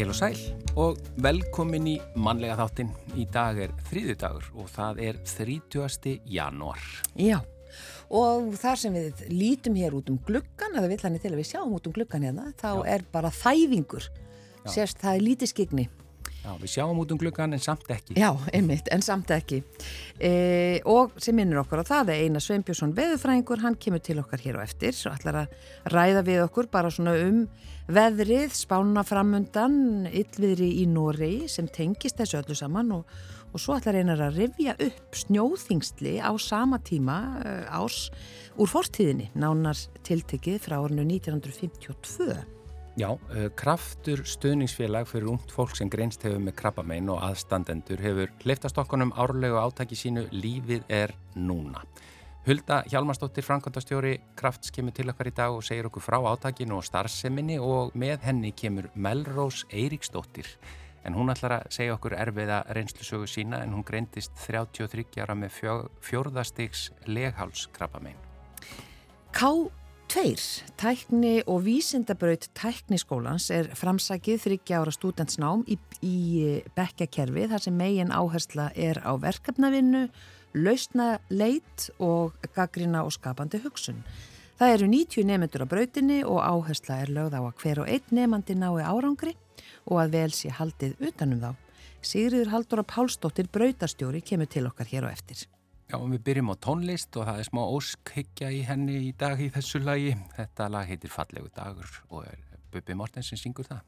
Heil og sæl og velkomin í mannlega þáttinn. Í dag er þrýðu dagur og það er 30. janúar. Já, og þar sem við lítum hér út um gluggan, eða vill hann til að við sjáum út um gluggan hérna, þá Já. er bara þæfingur. Já. Sérst, það er lítið skigni. Já, við sjáum út um gluggan en samt ekki. Já, einmitt, en samt ekki. E, og sem minnur okkur á það er Einar Sveinbjörnsson veðufræðingur, hann kemur til okkar hér og eftir og ætlar að ræða við okkur bara svona um veðrið, spána framundan, yllviðri í Nóri sem tengist þessu öllu saman og, og svo ætlar Einar að rifja upp snjóþingsli á sama tíma uh, ás úr fortíðinni, nánar tiltekið frá ornu 1952. Já, uh, kraftur stöðningsfélag fyrir ungt fólk sem greinst hefur með krabbamein og aðstandendur hefur hleyftast okkonum árlegu átaki sínu Lífið er núna. Hulda Hjalmarsdóttir, Frankondastjóri Krafts kemur til okkar í dag og segir okkur frá átakinu og starfseminni og með henni kemur Melrós Eiríksdóttir en hún ætlar að segja okkur erfiða reynslusögu sína en hún greintist 33 ára með fjórðastiks leghálskrabbamein. Ká Tveir, tækni og vísindabraut tækniskólans er framsækið þryggja ára stúdentsnám í, í bekkakerfi þar sem megin áhersla er á verkefnavinnu, lausna leit og gaggrina og skapandi hugsun. Það eru 90 nefnendur á brautinni og áhersla er lögð á að hver og einn nefnandi nái árangri og að vel sé haldið utanum þá. Sigriður Haldur og Pálsdóttir brautastjóri kemur til okkar hér og eftir. Já, við byrjum á tónlist og það er smá óskhyggja í henni í dag í þessu lagi. Þetta lag heitir Fallegu dagur og er Bubi Mortens sem syngur það.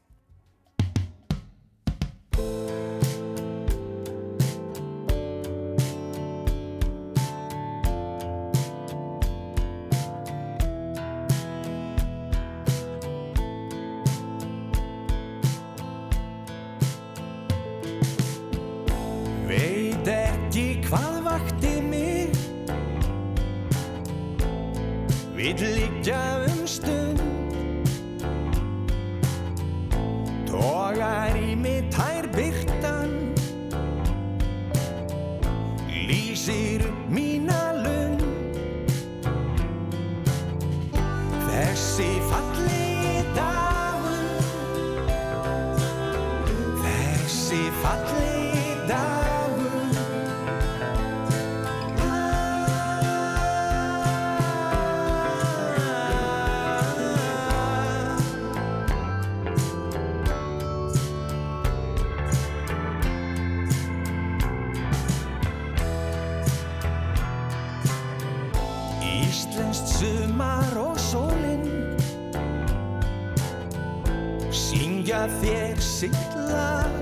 Þér sitt lag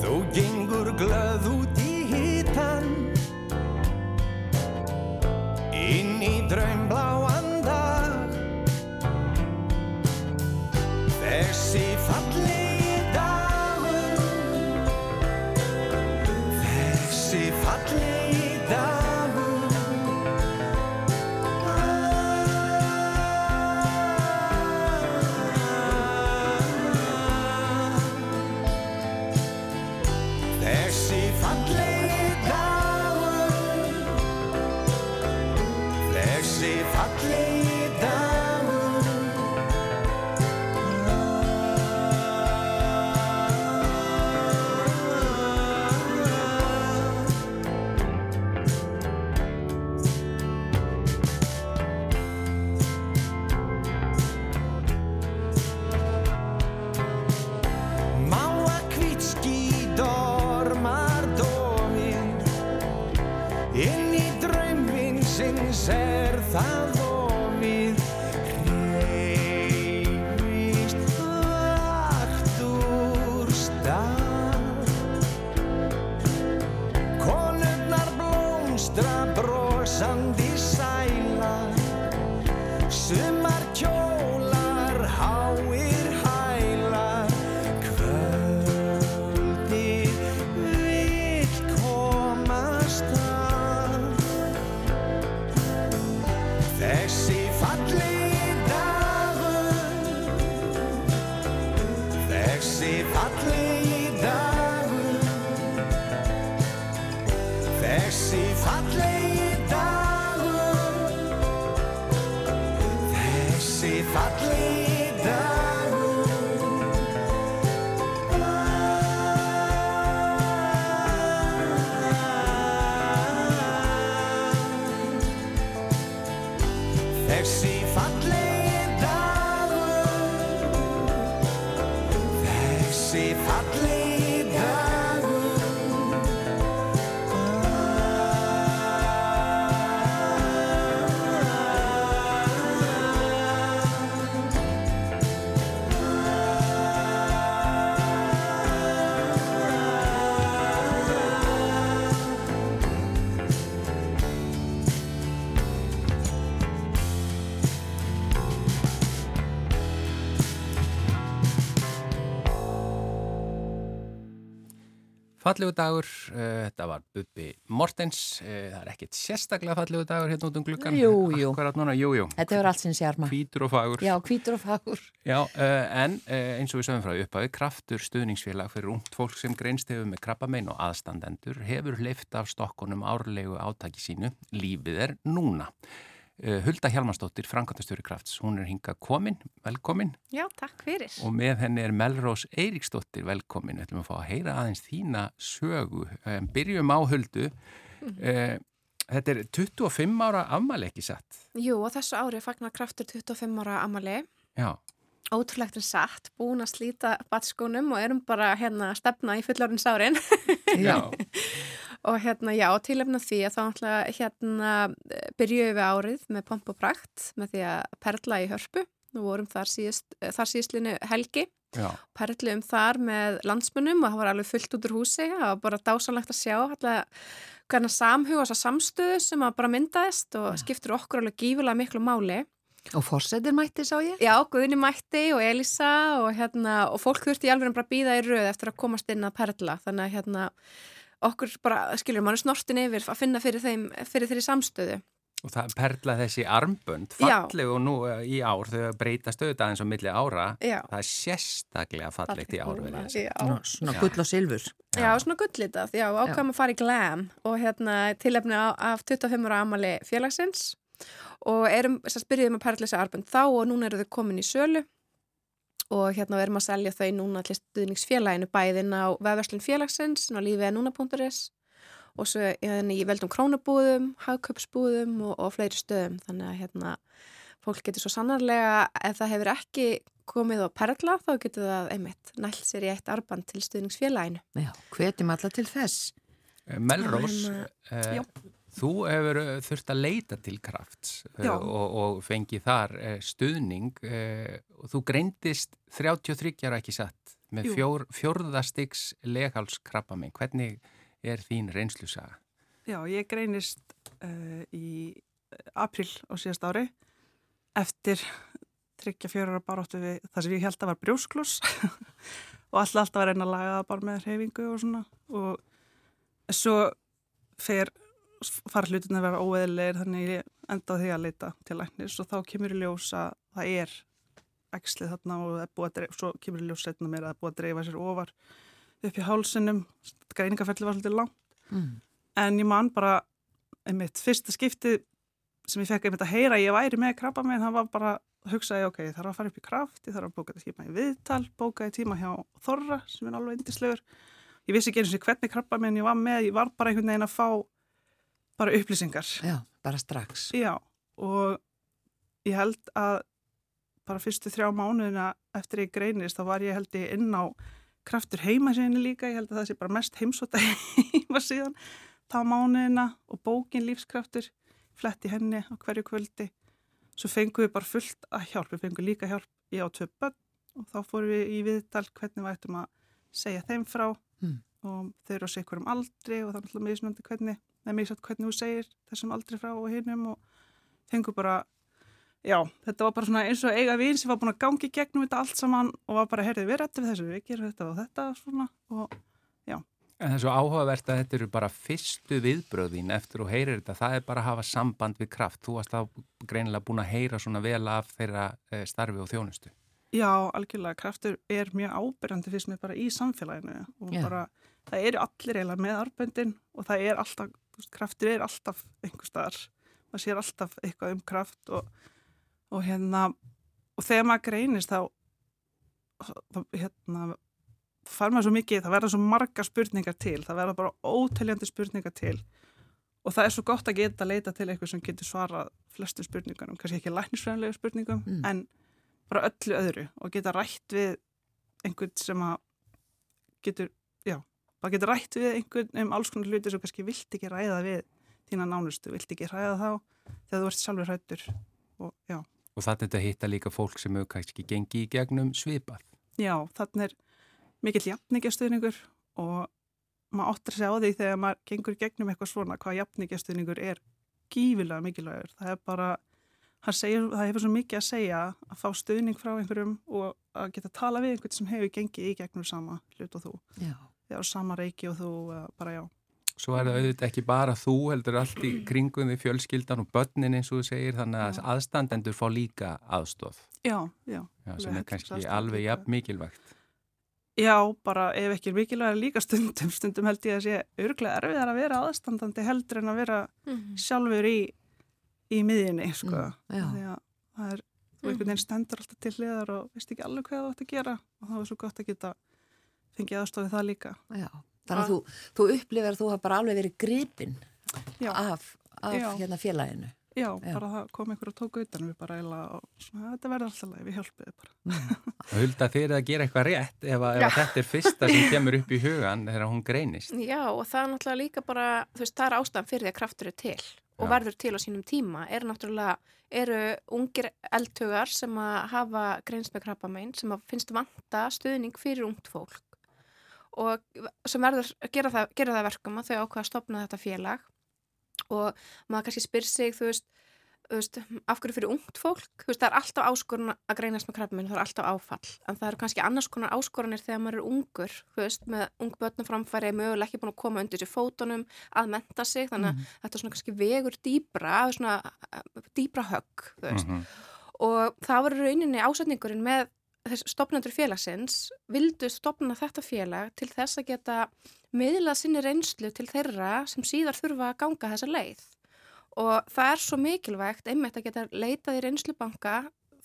Þú gengur glöð út í hitan Inn í draumbláan Fallegu dagur, uh, þetta var Bubbi Mortens, uh, það er ekkit sérstaklega fallegu dagur hérna út um gluggan. Jú, jú. Akkurat núna, jú, jú. Þetta hefur allt sinn sjarma. Hvítur og fagur. Já, hvítur og fagur. Já, uh, en eins og við sögum frá upphafi, kraftur stuðningsfélag fyrir ungt fólk sem greinst hefur með krabbamein og aðstandendur hefur leift af stokkunum árlegu átaki sínu, lífið er núna. Uh, Hulda Hjalmarsdóttir, Frankantastjóri Krafts, hún er hinga komin, velkomin Já, takk fyrir. og með henni er Melrós Eiríksdóttir, velkomin. Við ætlum að fá að heyra aðeins þína sögu. Um, byrjum á Huldu. Uh, þetta er 25 ára afmæli ekki satt. Jú, og þessu ári fagnar kraftur 25 ára amali. Já, Ótrúlegt en satt, búin að slíta batskónum og erum bara hérna að stefna í fullorðins árin. já, og hérna, já, tilefna því að þá ætla hérna byrjuðum við árið með pomp og prakt með því að perla í hörpu. Nú vorum þar, síðust, þar síðslinu helgi. já. Perluðum þar með landsmunum og það var alveg fullt út úr húsi. Það var bara dásanlegt að sjá hvernig samhug og þessa samstöðu sem að bara myndaðist og skiptur okkur alveg gífulega miklu máli. Og fórsetir mætti sá ég? Já, Guðni Mætti og Elisa og, hérna, og fólk þurfti alveg bara að býða í röð eftir að komast inn að perla. Þannig að hérna, okkur bara, skilur, mann er snortin yfir að finna fyrir, þeim, fyrir þeirri samstöðu. Og það perla þessi armbönd, Já. falleg og nú eh, í ár þau breytast auðvitað eins og milli ára. Já. Það er sérstaklega fallegt í ár. Já. Svona gull og silfur. Já, svona gullitað, já, ákvæm að fara í glam og hérna tilefni á- af 25 ára amali félagsins og erum, þess að byrjuðum að perla þessi arbund þá og núna eru þau komin í sölu og hérna erum að selja þau núna til stuðningsfélaginu bæðin á vefverslun félagsins á lífið núna.is og svo hérna, í veldum krónabúðum, hagköpsbúðum og, og fleiri stöðum þannig að hérna fólk getur svo sannarlega ef það hefur ekki komið á perla þá getur það einmitt nælt sér í eitt arband til stuðningsfélaginu. Já, hvetjum alla til þess. Eh, Melrós, Hérna, uh. Þú hefur eh, þurft að leita til krafts Já. og, og fengið þar uh, stuðning og þú greindist 33 ára ekki satt með fjór, fjórðastiks leghálskrabbamein. Hvernig er þín reynslusaga? Já, ég greinist uh, í april á síðast ári eftir tryggja fjórar baráttu við það sem ég held að var brjóskloss og alltaf að reyna að laga það bara með hreyfingu og svona og svo fer fara hlutin að vera óeðilegir þannig ég enda á því að leita til læknis. Og þá kemur í ljós að það er æxlið þarna og það búið að dreifa, svo kemur í ljós setna mér að það er búið að dreifa sér ofar upp í hálsinum, greiningafelli var svolítið langt. Mm. en ég man bara einmitt fyrsta skiptið sem ég fekk einmitt að heyra ég væri með krabba með það var bara að hugsa ég ok, ég þarf að fara upp í kraft ég þarf að bóka tíma í viðtal bókaði tíma hjá Þorra sem er alveg indislegur ég vissi ekki eins og hvernig krabba með ég var með, ég var bara einhvern veginn að fá bara upplýsingar Já, bara strax. já, og ég held að bara fyrstu þrjá mánuðina eftir ég greinist þá var ég held ég inn á kraftur heimasíðinu líka, ég held að það sé bara mest heimsóta heimasíðan þá mánuðina og bókin lífskraftur fletti henni á hverju kvöldi svo fengum við bara fullt að hjálp við fengum líka hjálp í á tvö börn og þá fórum við í viðtal hvernig við ættum að segja þeim frá Mm. og þau eru á sig hverjum aldri og það er alltaf mismunandi hvernig, það er mismunandi hvernig þú segir þessum aldri frá og hinnum og fengum bara Já, þetta var bara svona eins og eiga vinn sem var búin að gangi gegnum þetta allt saman og var bara, heyrði, við rættum við þessu, við gerum þetta og þetta svona og En það er svo áhugavert að þetta eru bara fyrstu viðbröðin eftir og heyrir þetta, það er bara að hafa samband við kraft. Þú varst þá greinilega búin að heyra svona vel af þeirra eh, starfi og þjónustu. já, algjörlega, kraftur er mjög ábyrjandi fyrst mér bara í samfélaginu og Já. bara, það eru allir eiginlega með arböndin og það er alltaf, veist, kraftur er alltaf einhver staðar, maður sér alltaf eitthvað um kraft og, og hérna, og þegar maður greinist þá, þá hérna, fær maður svo mikið, það verða svo marga spurningar til, það verða bara óteljandi spurningar til og það er svo gott að geta að leita til eitthvað sem getur svarað flestu spurningunum, kannski ekki læknisfræðanlegu spurningum, Mm. en bara öllu öðru og geta rætt við einhvern sem að getur, bara geta rætt við einhvern um alls konar hluti sem kannski vilt ekki ræða við þína nánustu, vilt ekki ræða þá þegar þú ert sjálfur hrættur og Og það þetta hitta líka fólk sem hefur kannski gengið í gegnum svipað. já, þannig er mikill jafningastuðningur og maður áttur að segja á því þegar maður gengur í gegnum eitthvað svona hvað jafningastuðningur er gífilega mikilvægur. Það er bara, hann segir, það hefur svo mikið að segja að fá stuðning frá einhverjum og að geta tala við einhvern sem hefur gengið í gegnum sama hlut og þú. Já. Þegar á sama reiki og þú, bara já. Svo er það auðvitað ekki bara þú heldur allt í kringum því fjölskyldan og börnin eins og þú segir þannig að aðstandendur fá líka aðstof Já, já. já, sem er kannski alveg jafn mikilvægt. Já, bara ef ekki er mikilvæg líka stundum, stundum held ég að sé örglega erfiðar að vera aðstandandi heldur en að vera sjálfur í, í miðjunni, sko. Mm, já. Því að það er, þú einhvern veginn stendur alltaf til hliðar og veist ekki alveg hvað þú ætti að gera og það var svo gott að geta fengið aðstofið það líka. Já. Þannig að þú, þú upplifir að þú hafa bara alveg verið gripinn Já, af, af Já. hérna félaginu. já, Já. bara það kom einhver að tóka utan við bara eila og svona, þetta verður alltaf leið, við hjálpiði bara. Og hulda þeir að gera eitthvað rétt ef, að, ef að þetta er fyrsta sem kemur upp í hugan þegar hún greinist. Já, og það er náttúrulega líka bara, þú veist, það er ástæðan fyrir því að kraftur er til og Já. verður til á sínum tíma, eru náttúrulega, eru ungir eldhugar sem að hafa greinst með krabbamein, sem að finnst vanta stuðning fyrir ungt fólk og sem verður að gera það, gera það að verkum að þau ákveða að stopna þetta félag. Og maður kannski spyr sig, þú veist, þú veist, af hverju fyrir ungt fólk, þú veist, það er alltaf áskorun að greinast með krabbamein, það er alltaf áfall. En það eru kannski annars konar áskoranir þegar maður er ungur, þú veist, með ung börnum framfæri mögulega ekki búin að koma undir sér fótunum að menta sig, þannig að þetta er svona kannski vegur dýbra, svona dýbra högg, þú veist. Mhm. og það var í rauninni ásetningurinn með stopnendur félagsins vildu stopna þetta félag til þess að geta miðlað sinni reynslu til þeirra sem síðar þurfa að ganga þessa leið. Og það er svo mikilvægt einmitt að geta leitað í reynslubanka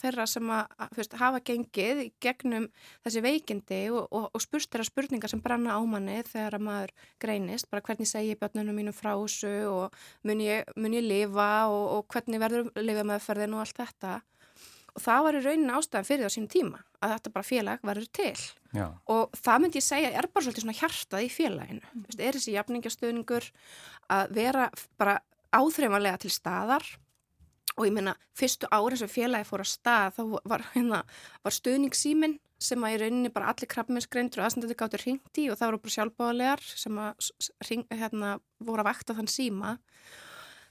þeirra sem að, fyrst, hafa gengið gegnum þessi veikindi og, og, og spurst þeirra spurningar sem brenna á manni þegar að maður greinist, bara hvernig segi ég börnunum mínum frá þessu og mun ég, mun ég lifa og, og hvernig verður lifa meðferðin og allt þetta og það var í rauninni ástæðan fyrir það á sínum tíma að þetta bara félag verður til. Já, og það myndi ég segja er bara svolítið svona hjartað í félaginu. Mm. Vist, er þessi jafningastöðningur að vera bara áþreifanlega til staðar? Og ég meina fyrstu árin sem félagi fór að stað þá var, hérna, var stöðningssýmin sem að í rauninni bara allir krabbminnsgreindur og aðstandandi gáttur ringt í og það voru bara sjálfbáðalegar sem að hring, hérna, voru að vakta þann síma.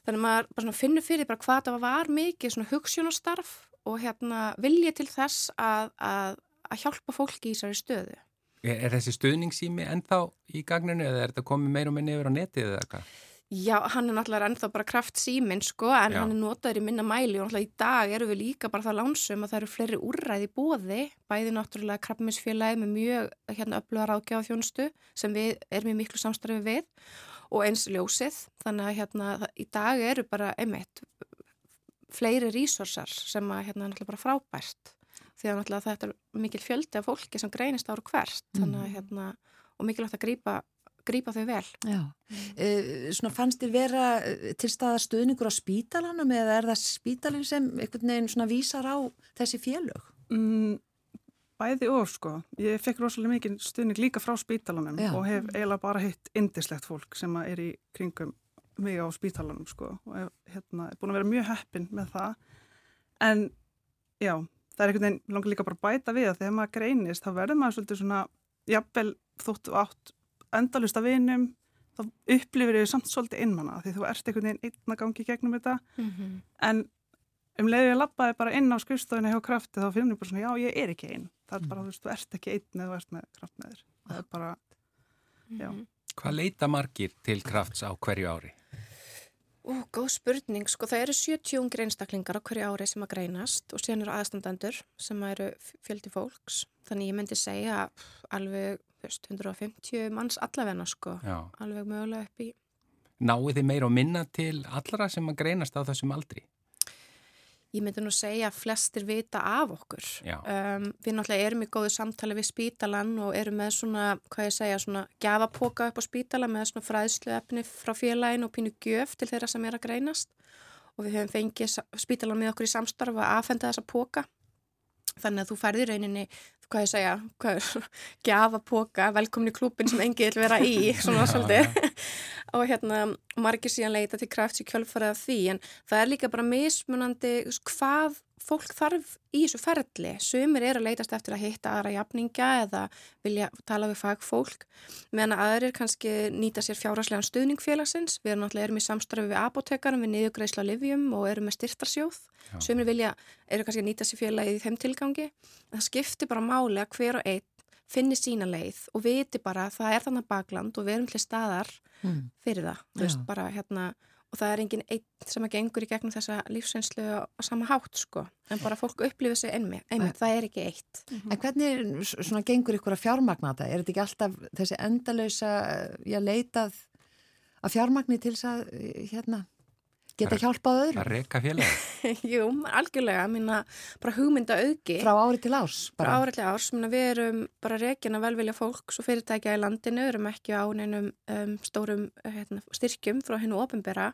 Þannig að maður bara svona finnur fyrir bara hvað það var mikið svona hugssjónastarf og hérna vilja til þess að, að, að hjálpa fólki í þessari stöðu. er, er þessi stuðningssými ennþá í gagninu eða er þetta komið meir og minni yfir á netið eða hvað? Já, hann er náttúrulega ennþá bara kraft síminn sko, en Já. hann er notaður í minna mæli og náttúrulega í dag eru við líka bara það lánsum að það eru fleiri úrræði bóði, bæði náttúrulega krabbminsfélagi með mjög hérna öfluga ráðgjáða þjónustu sem við erum í miklu samstarfi við og eins ljósið, þannig að hérna í dag eru bara einmitt fleiri resursar sem að hérna er náttúrulega bara frábært því að náttúrulega þetta er mikil fjöldi af fólki sem greinist ára hvert, þannig að hérna og mikilvægt að grípa, grípa þau vel. Já. Uh, svona fannst þér vera eh, til staðar stuðningur á spítalanum eða er það spítalinn sem einhvern veginn svona vísar á þessi félög? Mm, bæði og sko. Ég fekk rosalega mikið stuðning líka frá spítalanum Já. og hef eiginlega bara hitt indislegt fólk sem að er í kringum mig á spítalanum sko og hef hérna, er búin að vera mjög heppin með það. En já, það er einhvern veginn langar líka bara bæta við að þegar maður greinist þá verður maður svolítið svona, jafnvel þóttu átt endalust af vinum þá upplifir þau samt svolítið innmanna því þú ert einhvern veginn einn að gangi gegnum þetta. En um leiði að labbaði bara inn á skrifstofinu hjá krafti þá finnum ég bara svona, já, ég er ekki einn. Það er bara, þú veist, þú ert ekki einn eða þú ert með kraft með þér. Það er bara, já. Hvað leita margir til krafts á hverju ári? Ú, góð spurning. Sko það eru 70 ungir einstaklingar á hverju ári sem að greinast og síðan eru aðstandendur sem eru fjöldi fólks. Þannig ég myndi segja alveg veist, 150 manns allavegna sko. Já. Alveg mögulega upp í. Náið þið meira og minna til allra sem að greinast á þessum aldri? Ég myndi nú segja að flestir vita af okkur. Um, við náttúrulega erum í góðu samtali við spítalan og erum með svona, hvað ég segja, svona gafapoka upp á spítala með svona fræðslu efni frá félagin og pínu gjöf til þeirra sem er að greinast og við höfum fengið spítalan með okkur í samstarfa að aðfenda þessa poka. Þannig að þú færði rauninni, hvað ég segja, gafapoka, velkomin í klúpin sem engi vil vera í, svona svolítið og hérna margir síðan leita til krafts í kjölfarið af því en það er líka bara mismunandi hvað fólk þarf í þessu ferli. Sumir er að leitast eftir að hitta aðra jafninga eða vilja tala við fagfólk meðan aðrir kannski nýta sér fjárháslegan stuðningfélagsins við erum náttúrulega erum í samstarfi við apotekarum við niðugreisla livjum og erum með styrtarsjóð. Sumir vilja, eru kannski að nýta sér félagið í þeim tilgangi. Það skiptir bara máli að hver og einn finni sína leið og viti bara að það er þannig bakland og við erum til staðar mm. fyrir það, veist, bara hérna og það er enginn einn sem að gengur í gegnum þessa lífsveinslu á sama hátt sko, en bara fólk upplifir sig einmitt, einmitt það er ekki eitt. Mm -hmm. En hvernig svona gengur ykkur að fjármagna þetta? Er þetta ekki alltaf þessi endalösa, ég leitað að fjármagni til þess að hérna geta hjálpað öðru. Að reyka félagi. Jú, algjörlega, minna bara hugmynda auki. Frá ári til árs? Bara. Frá ári til árs, minna við erum bara reygin að velvilja fólks og fyrirtækja í landinu, erum ekki á neinum um, stórum hérna, styrkjum frá hennu ofinbera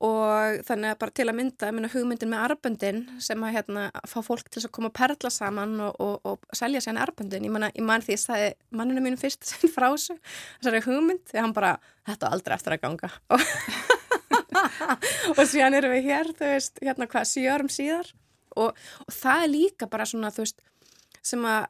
og þannig að bara til að mynda minna, hugmyndin með arböndin sem að hérna, fá fólk til að koma að perla saman og, og, og selja sér arböndin ég, ég man því að það er manninu mínu fyrst frá þessu, þessari hugmynd því hann bara, þetta aldrei eftir að ganga og og síðan erum við hér, þú veist, hérna hvað, sjörum síðar. Og, og það er líka bara svona, þú veist, sem að,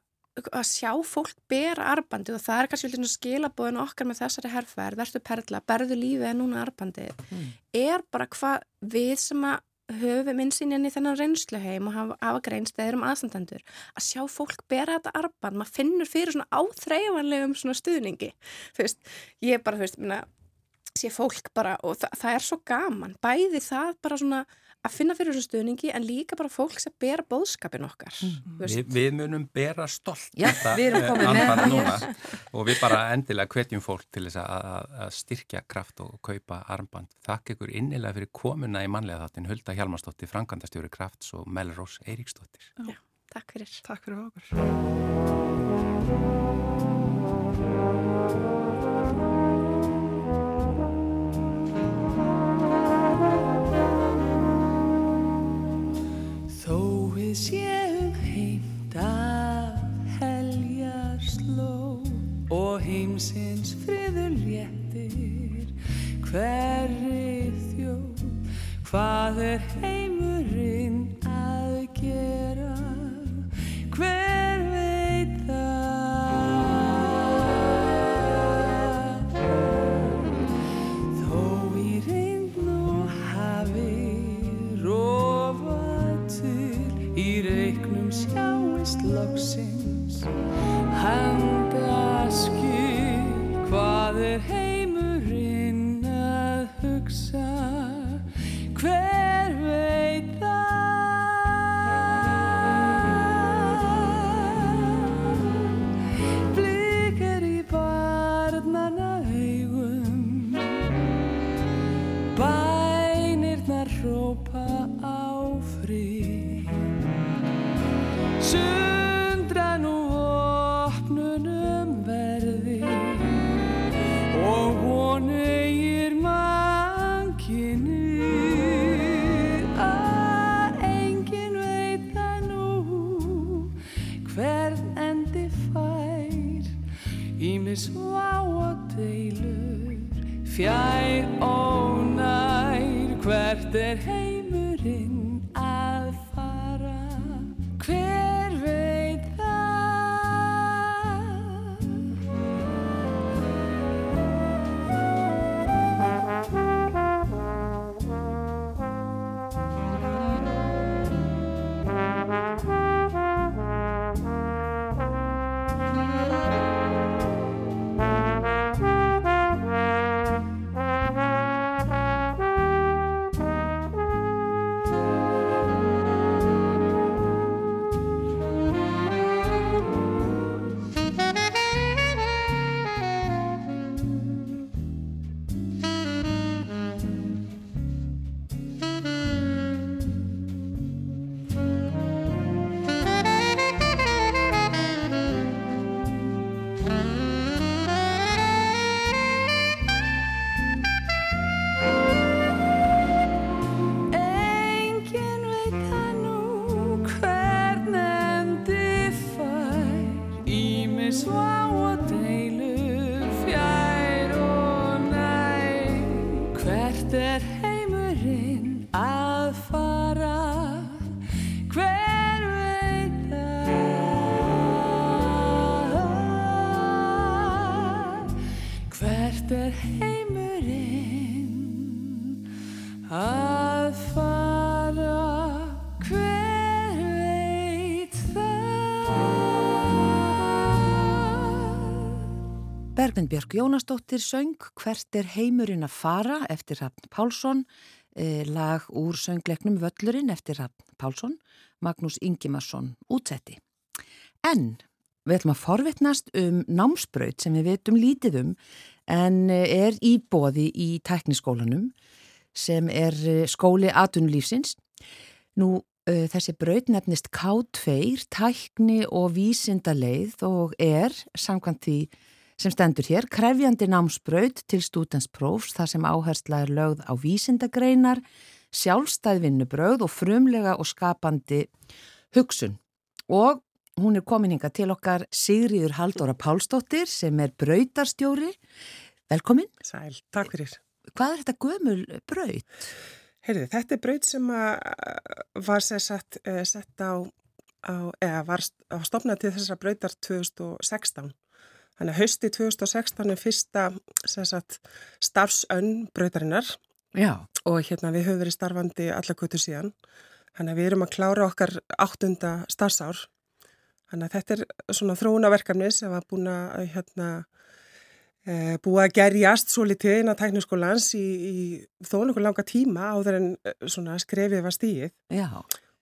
að sjá fólk bera arbandi og það er kannski svona skilabóðin okkar með þessari herrferð, verður perla, berðu lífið en núna arbandi, mm. er bara hvað við sem að höfum innsýnjan í þennan reynsluheim og hafa, hafa greinst eða erum aðstandendur að sjá fólk bera þetta arband, maður finnur fyrir svona áþreifanlegum svona stuðningi, þú veist, ég bara, þú veist, minna sé fólk bara og það, það er svo gaman. Bæði það bara svona að finna fyrir þessu stuðningi en líka bara fólk sem bera bóðskapin okkar mm. Vi, Við munum bera stolt Já, við erum komið með núna, og við bara endilega hvetjum fólk til þess að, að styrkja kraft og kaupa armband. Þakk ykkur innilega fyrir komuna í manlega þáttin Hulda Hjalmarsdóttir, Frankandastjóri Krafts og Melrós Eiríksdóttir. Já, Takk fyrir. Takk fyrir okkur séum heimt af heljar sló og heimsins friður léttir. Hverri þjóð hvað er heimurinn að gera if og hvert er heimurinn að fara? Hver veit það? Bergvind Björk Jónasdóttir söng Hvert er heimurinn að fara eftir Rafn Pálsson eh, lag úr söngleiknum Völlurinn eftir Rafn Pálsson Magnús Ingimarsson útsetti. En við ætlum að forvitnast um námsbraut sem við veitum lítið um en eh, er í bóði í tækniskólanum sem er eh, skóli atunlífsins. Nú uh, þessi braut nefnist K2, tækni og vísindaleið og er, samkvæmt því sem stendur hér, krefjandi námsbraut til stúdensprófs þar sem áhersla er lögð á vísindagreinar, sjálfstæð vinnubröð og frumlega og skapandi hugsun. Og hún er kominninga til okkar Sigriður Haldóra Pálsdóttir sem er brautarstjóri. Velkomin. Sæl, takk fyrir. Hvað er þetta gömul braut? Heyrði, þetta er braut sem var sett, sett á, á, eða var stopnað til þessara brautar 2016. Þannig að hausti 2016 er fyrsta sagt, starfsönn brautarinnar Já. og hérna við höfum verið starfandi allakötu síðan. Þannig að við erum að klára okkar áttunda starfsár. Þannig að þetta er svona þróunaverkarni sem var búin að hérna, e, búið að gerjast svo litið inn á tækniskólans í, í þó nokkuð langa tíma áður en svona skrefið var stíið. Já.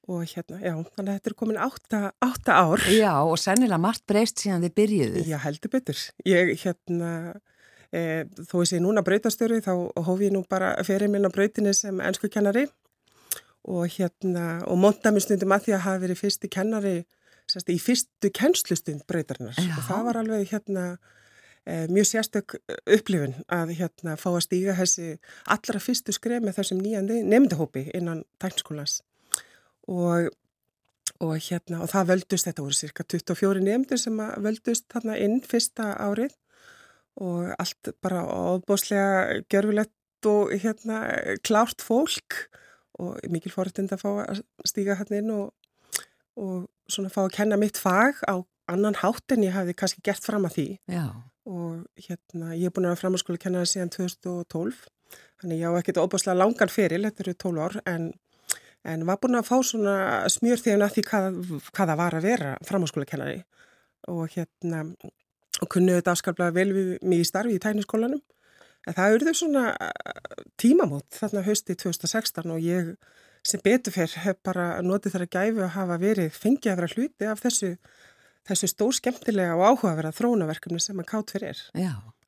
Og hérna, já, þannig að þetta er komin átta, átta ár. Já, og sennilega margt breyst síðan þið byrjuðu. Já, heldur betur. Ég, hérna, e, þó ég sé núna breytastöru, þá hóf ég nú bara fyrir minn á breytinni sem ennsku kennari og hérna, og monta mér stundum að því að hafa verið fyrsti kennari sérst, í fyrstu kennslustund breytarinnar. Já. Og það var alveg, hérna, e, mjög sérstök upplifun að, hérna, fá að stíga þessi allra fyrstu skref með þessum nýjandi nefndahópi innan tæknskólans og, og hérna og það völdust, þetta voru cirka 24 nefndur sem völdust þarna inn fyrsta árið og allt bara óbúslega gjörfilegt og hérna klárt fólk og mikil forutind að fá að stíga hérna inn og, og svona fá að kenna mitt fag á annan hátt en ég hafði kannski gert fram að því. Já. og hérna ég er búin að vera framhanskóla kennara síðan 2012 þannig ég á ekkert óbúslega langan fyrir, þetta eru 12 ár en en var búin að fá svona smjör þegar að því hvað, hvað það var að vera framháskóla kennari. Og hérna og kunnuðu þetta afskaplega vel við mig í starfi í tækniskólanum. En það auðvitað svona tímamót þarna hausti 2016 og ég sem betur fyrr hef bara notið þar að gæfi að hafa verið fengið að vera hluti af þessu, þessu stór skemmtilega og áhugaverða þróunaverkefni sem að kátt fyrir er.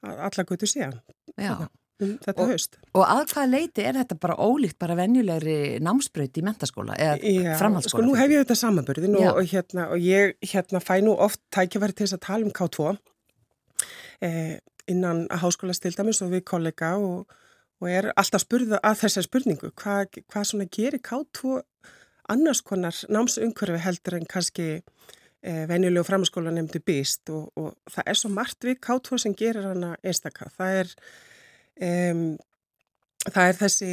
Alla götu síðan. Já. Um þetta og, haust. Og að hvað leiti er þetta bara ólíkt bara venjulegri námsbraut í mentaskóla eða framhaldsskóla? Sko nú hef ég þetta samanbörðin og, og, hérna, og ég hérna, fæ nú oft tækjaværi til þess að tala um K2 eh, innan háskóla stildamis og við kollega og, og er alltaf spurða að þessar spurningu hvað hva svona gerir K2 annars konar námsumhverfi heldur en kannski eh, venjulegu framhanskóla nefndu býst og, og það er svo margt við K2 sem gerir hana einstakka. Það er um, það er þessi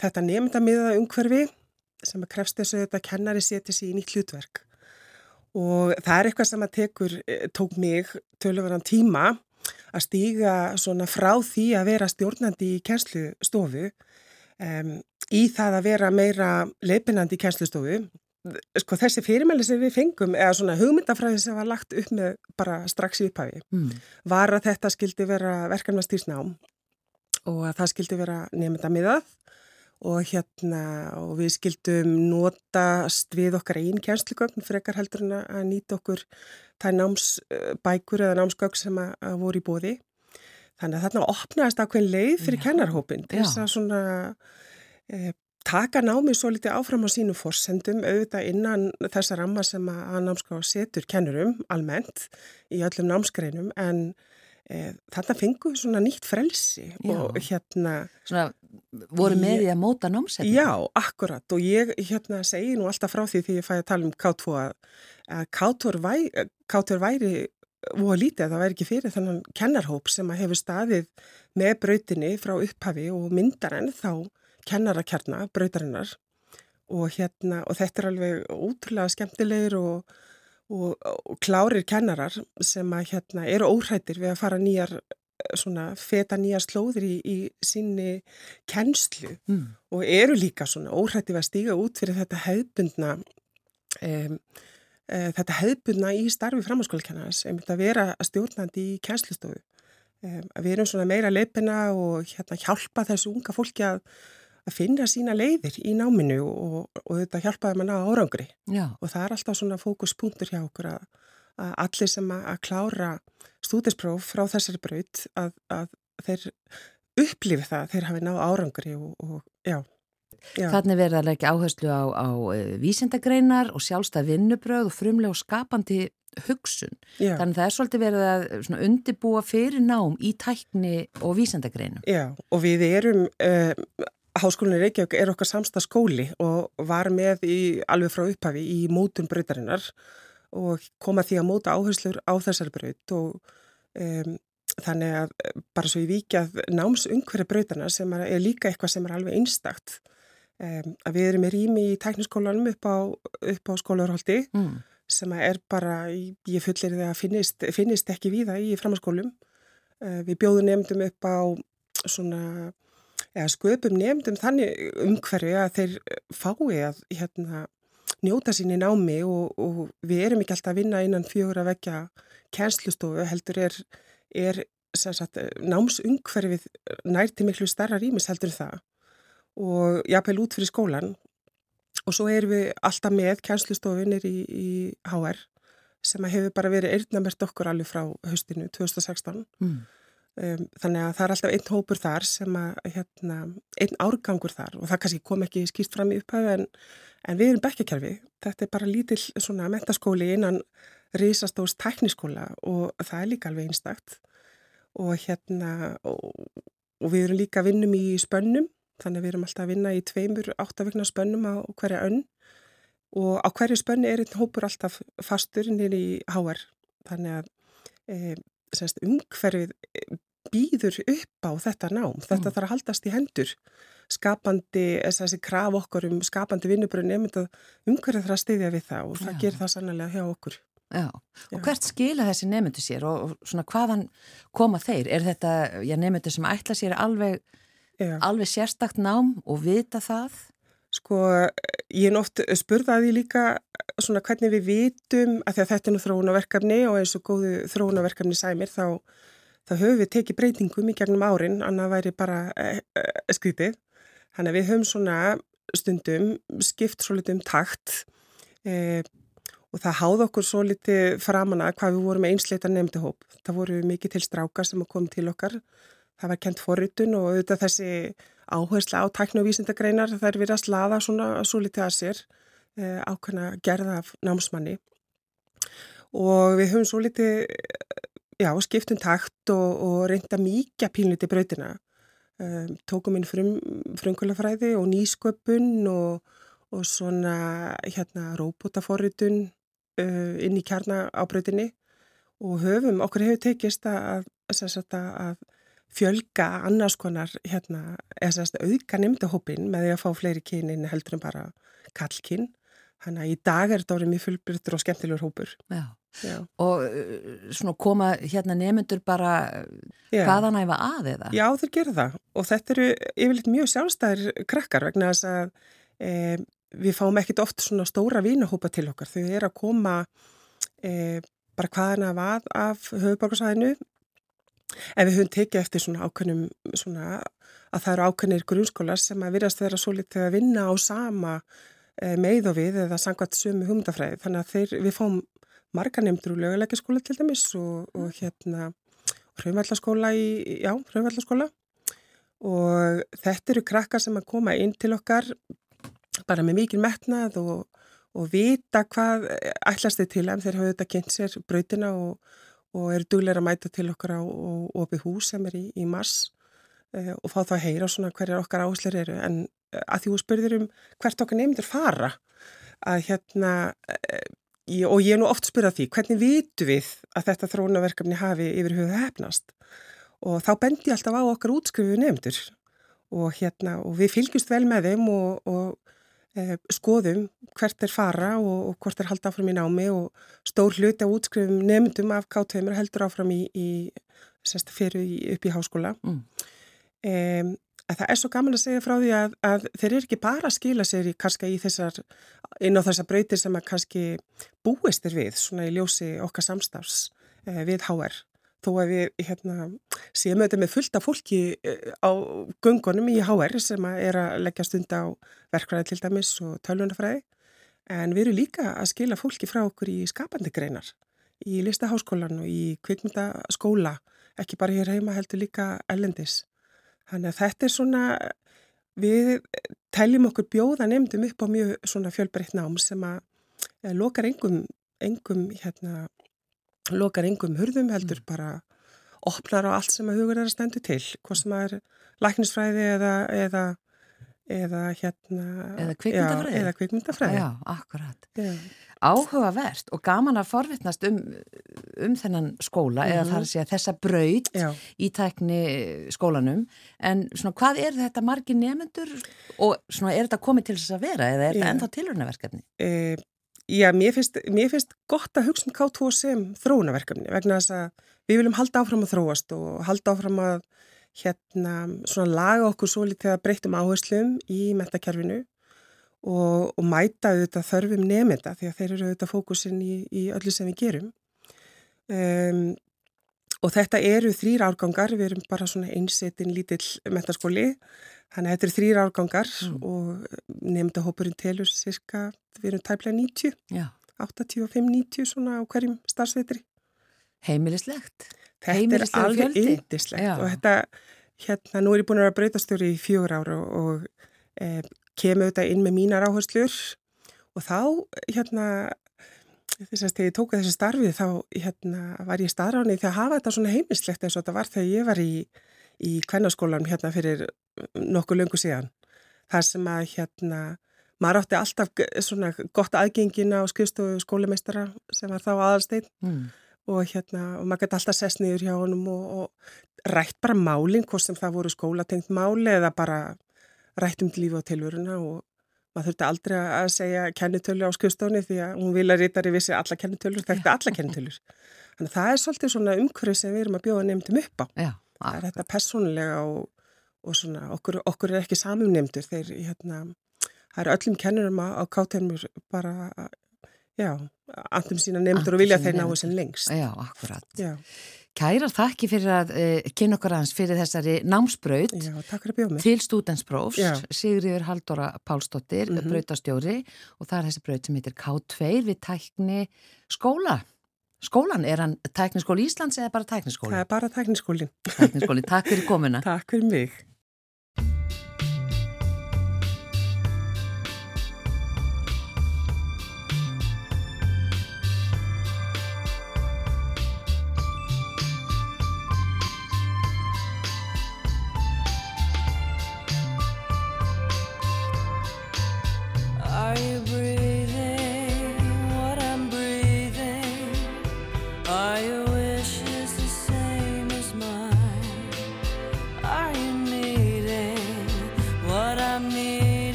þetta nefndamiða umhverfi sem að krefst þessu þetta kennari setja sér í nýtt hlutverk og það er eitthvað sem að tekur, tók mig tölurverðan tíma að stíga svona frá því að vera stjórnandi í kennslustofu um, í það að vera meira leipinandi í kennslustofu sko þessi fyrirmæli sem við fengum eða svona hugmyndafræði sem var lagt upp með bara strax í upphafi mm. var að þetta skildi vera verkanvastýrsnám og að það skildi vera nefndamiðað og hérna og við skildum notast við okkar einn kjænslugögn frekar heldur en að nýta okkur það námsbækur eða námsgögn sem að, að voru í bóði. Þannig að þarna opnaðist ákveðin leið fyrir kennarhópin til þess að svona e, taka námið svo litið áfram á sínu fórsendum auðvitað innan þessa ramma sem að, að námská setur kennurum almennt í öllum námsgreinum en E, þarna fengu svona nýtt frelsi Já. og hérna svona, voru með því að móta námsetning Já, akkurat og ég hérna segi nú alltaf frá því því ég fæ að tala um K2 að, að K2 væri, K2 væri og lítið að það væri ekki fyrir þannig kennarhóp sem að hefur staðið með brautinni frá upphafi og myndar enn þá kennarakjarna brautarinnar og hérna og þetta er alveg útrúlega skemmtilegir og Og, og klárir kennarar sem að hérna eru óhrættir við að fara nýjar svona feta nýja slóðir í, í sinni kennslu Mm. og eru líka svona óhrættið að stíga út fyrir þetta hefðbundna um, þetta hefðbundna í starfi framhanskólakennars einmitt að vera stjórnandi í kennslustofu. Um, að við erum svona meira leipina og hérna hjálpa þessu unga fólki að, að finna sína leiðir í náminu og, og þetta hjálpa þeim að ná árangri. Já, og það er alltaf svona fókuspunktur hjá okkur að, að allir sem að, að klára stúdispróf frá þessari braut að, að þeir upplifi það að þeir hafi náð árangri og, og já, já. Þannig verður að leggja áherslu á, á eh, vísindagreinar og sjálfstæð vinnubröð og frumlega og skapandi hugsun. já. Þannig það er svolítið verið að svona, undibúa fyrir nám í tækni og vísindagreinum. Já, og við erum, uh, Háskólinni Reykjavík er okkar samsta skóli og var með í, alveg frá upphafi í mótun brautarinnar og koma því að móta áherslur á þessari braut og um, þannig að eh, bara svo ég vikjað námsungverði brautana sem er, er líka eitthvað sem er alveg einstakt um, að við erum með rými í tækniskólanum upp á, á skólaurhaldi Mm. sem er bara, ég fullir það að finnist, finnist ekki víða í framhanskólum. Við bjóðum nefndum upp á svona, eða sköpum nefndum þannig umhverfi að þeir fái að hérna, njóta sín í námi og, og við erum ekki alltaf að vinna innan fjögur að vekja kjenslustofu, heldur er, er sagt, námsumhverfið nærti miklu starra rýmis heldur það og jápil út fyrir skólan og svo erum við alltaf með kjænslustofinir í, í HR sem hefur bara verið eirnamert okkur alveg frá haustinu 2016 Mm. um, þannig að það er alltaf einn hópur þar sem að hérna, einn árgangur þar. Og það kannski kom ekki skýrt fram í upphæfu en, en við erum bekkjakerfi þetta er bara lítill svona mentaskóli innan risastóðs tækniskóla og það er líka alveg einstakt. Og hérna og, og við erum líka vinnum í spönnum þannig að við erum alltaf að vinna í tveimur áttavegna spönnum á hverja önn og á hverju spönni er einn hópur alltaf fastur nýri í HR þannig að e, semst, umhverfið býður upp á þetta nám þetta Mm. þarf að haldast í hendur skapandi, þessi kraf okkur um skapandi vinnubrunni, umhverfið þarf að styðja við það og það Já. gerir það sannlega hjá okkur Já, Já. og hvert skila þessi nefndu sér og, og svona hvaðan koma þeir? Er þetta, já, nefndu sem ætla sér alveg, Já. alveg sérstakt nám og vita það? Sko, ég er oft spurðaði líka svona hvernig við vitum að að þetta er nú þróunaverkefni og eins og góðu þróunaverkefni sæmir þá, þá höfum við tekið breytingum í gegnum árin, annað væri bara e, e, skrítið. Þannig að við höfum svona stundum skipt svo litið um takt e, og það háð okkur svo litið framan að hvað við vorum einsleita nefndihóp. Það voru mikið til strákar sem kom til okkar. Það var kent forritun og auðvitað þessi áhersla á tækni og vísindagreinar það er verið að slaða svona svo litið að sér eh, ákveðna gerða af námsmanni. Og við höfum svo litið já, skiptum takt og, og reynda mýkja pínliti brautina. Um, tókum inn frum, frumkvölafræði og nýsköpun og, og svona hérna róbótaforritun uh, inn í kjarna á brautinni. Og höfum, okkur hefur tekist að, að, að fjölga annars konar hérna, eða sérst auðga nefndahópin með því að fá fleiri kynin heldur en bara kallkinn. Þannig að í dag er þetta orðið mjög fullbryttur og skemmtilegur hópur. Já. Já. Og uh, svona koma hérna nefndur bara hvaðan æfa að eða? Já, þeir gera það og þetta eru yfirleitt mjög sjálfstæðir krakkar vegna þess að e, við fáum ekkit oft svona stóra vínahópa til okkar. Þau eru að koma e, bara hvaðan að vað af höfuborgarsvæðinu en við höfum tekið eftir svona ákveðnum svona að það eru ákveðnir grunnskólar sem að virðast vera svo litið að vinna á sama e, með og við eða sangvært sömu hugmyndafræði. Þannig að þeir, við fáum marga nefndur úr löguleikaskóla til dæmis og, og hérna Hraumallaskóla í, já, Hraumallaskóla og þetta eru krakkar sem að koma inn til okkar bara með mikil metnað og, og vita hvað ætlast þið til en þeir hafa þetta kynnt sér brautina og, og eru dugleira að mæta til okkar á hús sem er í, í mars eh, og fá það að heyra svona hverjar okkar áherslir eru en eh, að því þú spurðir um hvert okkar nefndir fara að hérna Ég, og ég er nú oft spyrðað því, hvernig vitu við að þetta þróunaverkefni hafi yfir höfuð hefnast? Og þá bendi ég alltaf á okkar útskrifu nefndur og, hérna, og við fylgjumst vel með þeim og, og e, skoðum hvert er fara og, og hvort er halda áfram í námi og stór hluti á útskrifum nefndum af K2 heldur áfram í, í sérst fyrir upp í háskóla. Mm. Um, að það er svo gaman að segja frá því að, að þeir eru ekki bara að skila sér í, í þessar, inn á þessar brautir sem að kannski búist er við, svona í ljósi okkar samstafs eh, við HR. Þó að við hérna, séum auðvitað með fullt af fólki eh, á gungunum í HR sem að er að leggja stund á verkfræði til dæmis og tölvunafræði. En við erum líka að skila fólki frá okkur í skapandi greinar, í listaháskólan og í kvikmyndaskóla, ekki bara hér heima heldur líka ellendis. Þannig að þetta er svona, við teljum okkur bjóða nefndum upp á mjög svona fjölbreytt nám sem að eh, lokar engum, engum, hérna, lokar engum hurðum heldur Mm. bara opnar á allt sem að hugur er að stendu til, hvað sem að er læknisfræði eða, eða, eða hérna, Eða kvikmyndafræði. Já, eða kvikmyndafræði. Já, akkurat. Já. Áhugavert og gaman að forvitnast um, um þennan skóla eða Mhm. þar að segja þessa braut í tækni skólanum en svona hvað er þetta margir nefnendur og svona er þetta komið til þess að vera eða er þetta ennþá tilhörnaverkefni? E, já, mér finnst, mér finnst gott að hugsa um K2 sem þróunaverkefni vegna þess að við viljum halda áfram að þróast og halda áfram að hérna svona laga okkur svo litið að breytum áherslum í metakerfinu og, og mæta auðvitað þörfum nefnda því að þeir eru auðvitað fókusin í, í öllu sem við gerum. Um, og þetta eru þrýr árgangar, við erum bara svona einsetin lítill metaskóli, þannig að þetta eru þrýr árgangar Mm. og nefnda hópurinn telur cirka, við erum tæplega 90, Já. 85-90 svona á hverjum starfsveitri. Heimilislegt? Þetta er Heimilislegur alveg yndislegt og þetta, hérna, nú er ég búin að vera breytastjóri í fjögur ára og, og e, kemur þetta inn með mínar áherslur og þá, hérna, þess að þegar ég tóka þessi starfið þá, hérna, var ég staðráni því að hafa þetta svona heimilislegt eins og þetta var þegar ég var í, í kvennaskólanum hérna fyrir nokkuð löngu síðan. Það sem að, hérna, maður átti alltaf svona gott aðgengina á skrifstofu skólameistara sem var þá aðalsteinn Mm. og hérna, og maður gæti alltaf sest niður hjá honum og, og rætt bara málinn, hvort sem það voru skólatengt máli eða bara rætt um lífi og tilvöruna og maður þurfti aldrei að segja kennitölu á skjöfstóni því að hún vil að rítari vissi alla kennitölur, þekkti alla kennitölur. Þannig að það er svolítið svona umhverfið sem við erum að bjóða nefndum upp á. Já, Það er þetta persónulega og, og svona, okkur, okkur er ekki samum nefndur þeir, hérna, það er öllum kennurum á, á kátenmur bara, já, andum sína nefndur og vilja þeir nemendur. sem lengst. Já, akkurat. Já, Kærar þakki fyrir að uh, kynna okkur aðeins fyrir þessari námsbraut já, til stúdensprófs. Sigriður Haldóra Pálsdóttir, mm Mhm. brautastjóri og það er þessi braut sem heitir K2 við tækni skóla. Skólan, er hann tækniskóli Íslands eða bara Það tækniskóli? er bara tekniskólinn. Tækniskóli, takk fyrir komuna. Takk fyrir mig.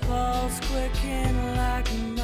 Pulse quicken like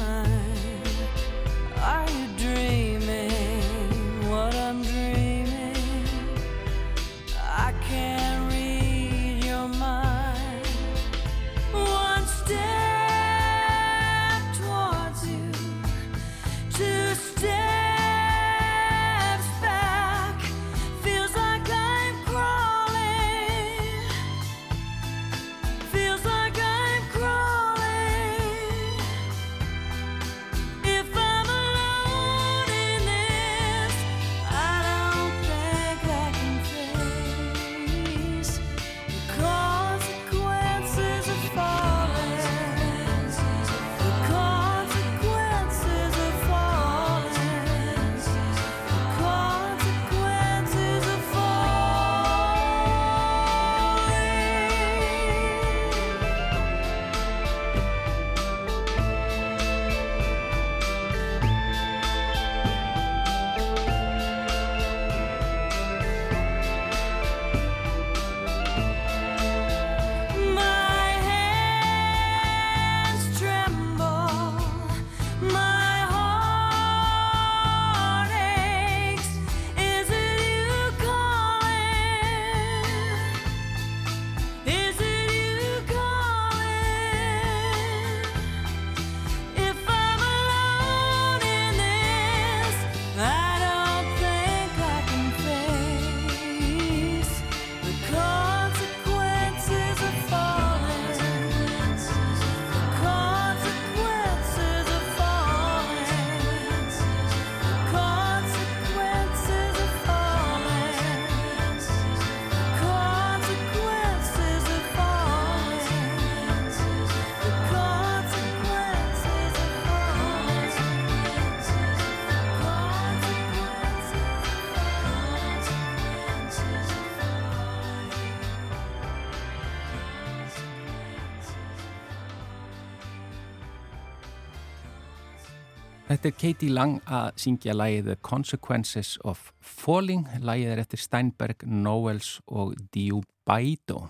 Þetta er Katie Lang að syngja lægið The Consequences of Falling. Lægið er eftir Steinberg, Noels og Diubaido.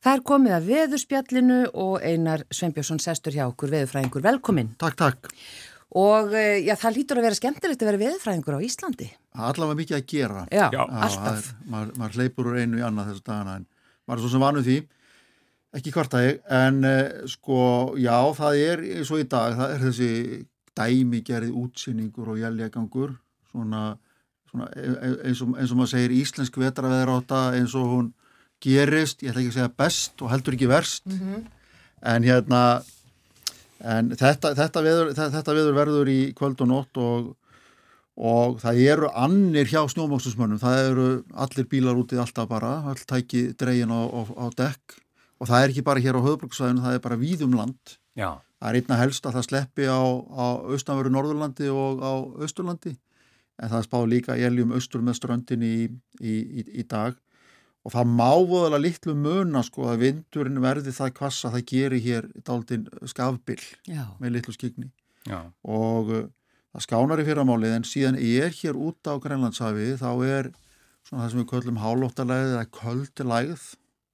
Það er komið að veðurspjallinu og Einar Sveinbjörnsson sestur hjá okkur veðurfræðingur. Velkomin. Takk, takk. Og eh, já, það lítur að vera skemmtilegt að vera veðurfræðingur á Íslandi. Allavega mikið að gera. Já, Já. alltaf. er- Maður, maður hleypur úr einu í annað þessu dagana en maður er svo sem vanuð því. Ekki kvarta ég, en uh, sko, já, það er svo í dag, það er þessi dæmigerði útsýningur og jæljagangur, svona, svona e- e- eins, og, eins og maður segir íslensk vetraveðráta eins og hún gerist, ég ætla ekki að segja best og heldur ekki verst, en hérna, en þetta, þetta, veður, þetta, veður verður í kvöld og nótt og og það eru annir hjá snjómókstusmönnum, það eru allir bílar úti alltaf bara, all tæki dregin á, á, á dekk og það er ekki bara hér á höfbruksvæðinu, það er bara víðum land. Já, Það er einna helst að það sleppi á, á austanveru Norðurlandi og á Austurlandi. En það spá líka eljum austur með ströndin í, í, í, í dag. Og það má voðalega litlu muna sko að vindurinn verði það hvassa það gerir hér daldinn skafbill Já. með litlu skigni já, og uh, það skánar í fyrramálið en síðan ég er hér út á Grænlandshafi þá er svona það sem við köllum hálóttalægð eða köldilægð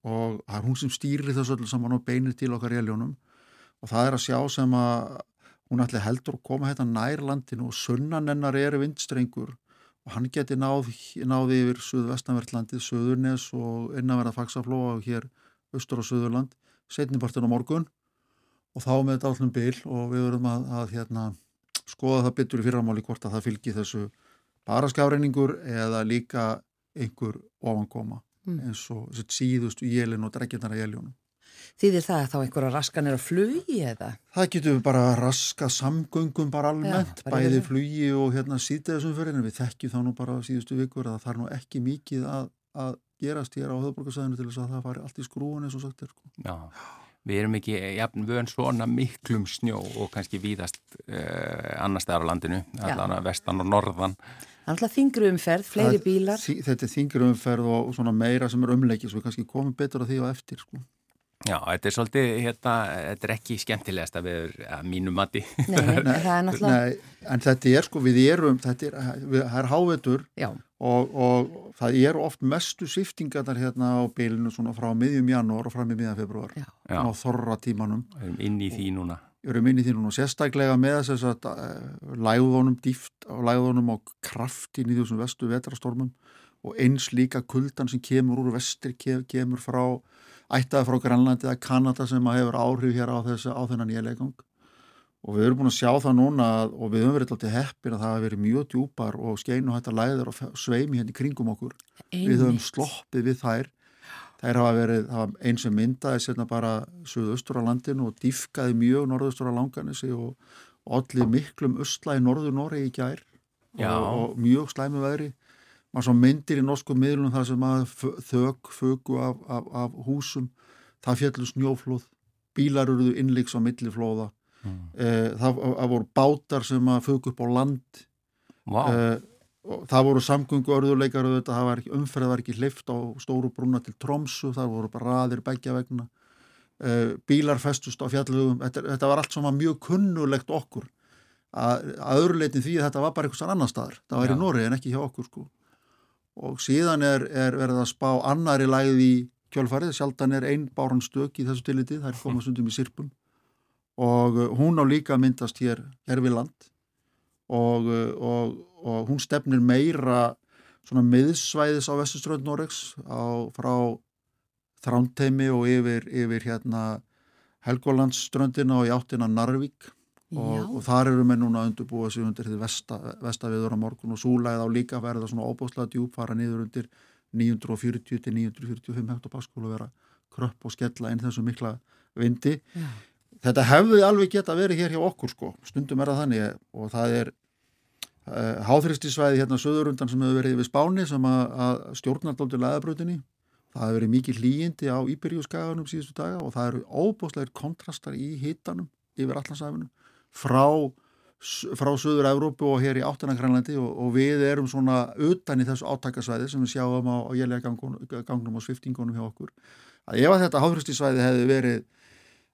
og það er hún sem stýrir þessu öllu saman og beinir til okkar éljónum og það er að sjá sem að hún ætli heldur að koma hérna nær landinu og sunnan hennar er vindstrengur og hann geti náð, náði yfir Suðvestanvertlandið, Suðurnes og innanverða Faxaflóa og hér austur á Suðurland, setnipartin á morgun og þá með þetta allum bil og við verðum að, að hérna, skoða það byttur í fyrramáli hvort að það fylgi þessu bara skjáreiningur eða líka einhver ofankoma Mm. eins og þessi síðustu jélin og dregjarnar að jéljónum. Þýðir það að þá einhverja raskanir á flugi eða? Það getur við bara að raska samgöngum bara almennt, bara bæði yfir- flugi og hérna síðdeðisum fyrir en við þekkjum þá nú bara síðustu vikur að það er nú ekki mikið að, að gerast hér á höfðborgarsæðinu til þess að það fari allt í skrúin eins og sagt er sko. já. Við erum ekki jafn vön svona miklum snjó og kannski víðast uh, annar staðar á landinu, allan að vestan og norðan. Það er alltaf þingri umferð, fleiri Það- bílar. Þi- Þetta er þingri umferð og svona meira sem er umleikið svo við kannski komum betur að því á eftir sko. Já, þetta er svolítið, hérna, þetta er ekki skemmtilegast að við, að mínu mati. Nei, nei, það er náttúrulega, Nei, en þetta er sko, við erum, þetta er, við, það er hávetur já, og, og það eru oft mestu siftingarnar hérna á bylunu svona frá miðjum janúar og fram í miðjan februar já. Á þorra tímanum. við erum inn í því núna. Við erum inn í því núna og sérstaklega með þess að uh, lægðunum dýft og lægðunum og kraftin í þessum vestu vetrastormum og eins líka kuldan sem kemur úr vestir, ke- kemur frá ættaði frá Grænlandi eða Kanada sem að hefur áhrif hér á, þessi, á þennan éleigang. Og við erum búin að sjá það núna að- og við höfum verið alltaf heppin að það hafi verið mjög djúpar og skeinu hættar læður og sveimi hérna í kringum okkur. Við höfum sloppið við þær. Þær hafa verið, eins sem myndaði sérna bara suðaustur á landinu og dýfkaði mjög norðaustur á langanissi og allir miklum östla í norður Noregi í gær. Og, og mjög slæmi veðri maður svo myndir í norskum miðlunum þar sem að f- þök, fögu af, af, af húsum. Það fjallu snjóflóð bílar eruðu innleiks á milli flóða. Mm. eh, það, það voru bátar sem að fögu upp á land. Vá, Eh, og það voru samgöngu örðuleikar auðvitað, það var ekki, umferð var ekki hlift á stóru brúna til Tromsu, það voru bara raðir begja vegna. Uh, bílar festust á fjallugum þetta, þetta var allt svona mjög kunnulegt okkur. Að, að öðruleitin því að þetta var bara einhversan annar staðar, það var Já. í Nóri en ekki hjá okkur sko og síðan er, er verið að spá annari lægð í kjölfarið, sjaldan er ein báran stök í þessu tiliti, það er komað stundum í sirpum og uh, hún á líka myndast hér, hér við land. Og, uh, og, og hún stefnir meira svona miðsvæðis á vestuströnd Noregs á, frá Þrándheimi og yfir, yfir hérna Helgolandsströndina og í áttina Narvík og, og þar eru menn núna að undurbúa sig undir því vesta, vestaviður á morgun og súlæð á líka verða svona óbúslega djúb fara niður undir 940 til 945 hektopaskól og vera kröpp og skella inn þessu mikla vindi. Já. þetta hefði alveg geta verið hér hjá okkur sko, stundum er það þannig og það er uh, háþristisvæði hérna söðurundan sem hefur verið við Spáni sem að, að stjórnardóldi laðabrutinni það hefur verið mikið hlýjindi á Íberíuskaganum síðustu daga og það eru óbúslegir kontrastar í hitanum yfir allansæfinum frá frá söður Evrópu og hér í áttanarkrænlandi og, og við erum svona utan í þessu átakasvæði sem við sjáum á, á jælega gangnum og sviftingunum hjá okkur. Að ef að þetta háþristisvæði hefði verið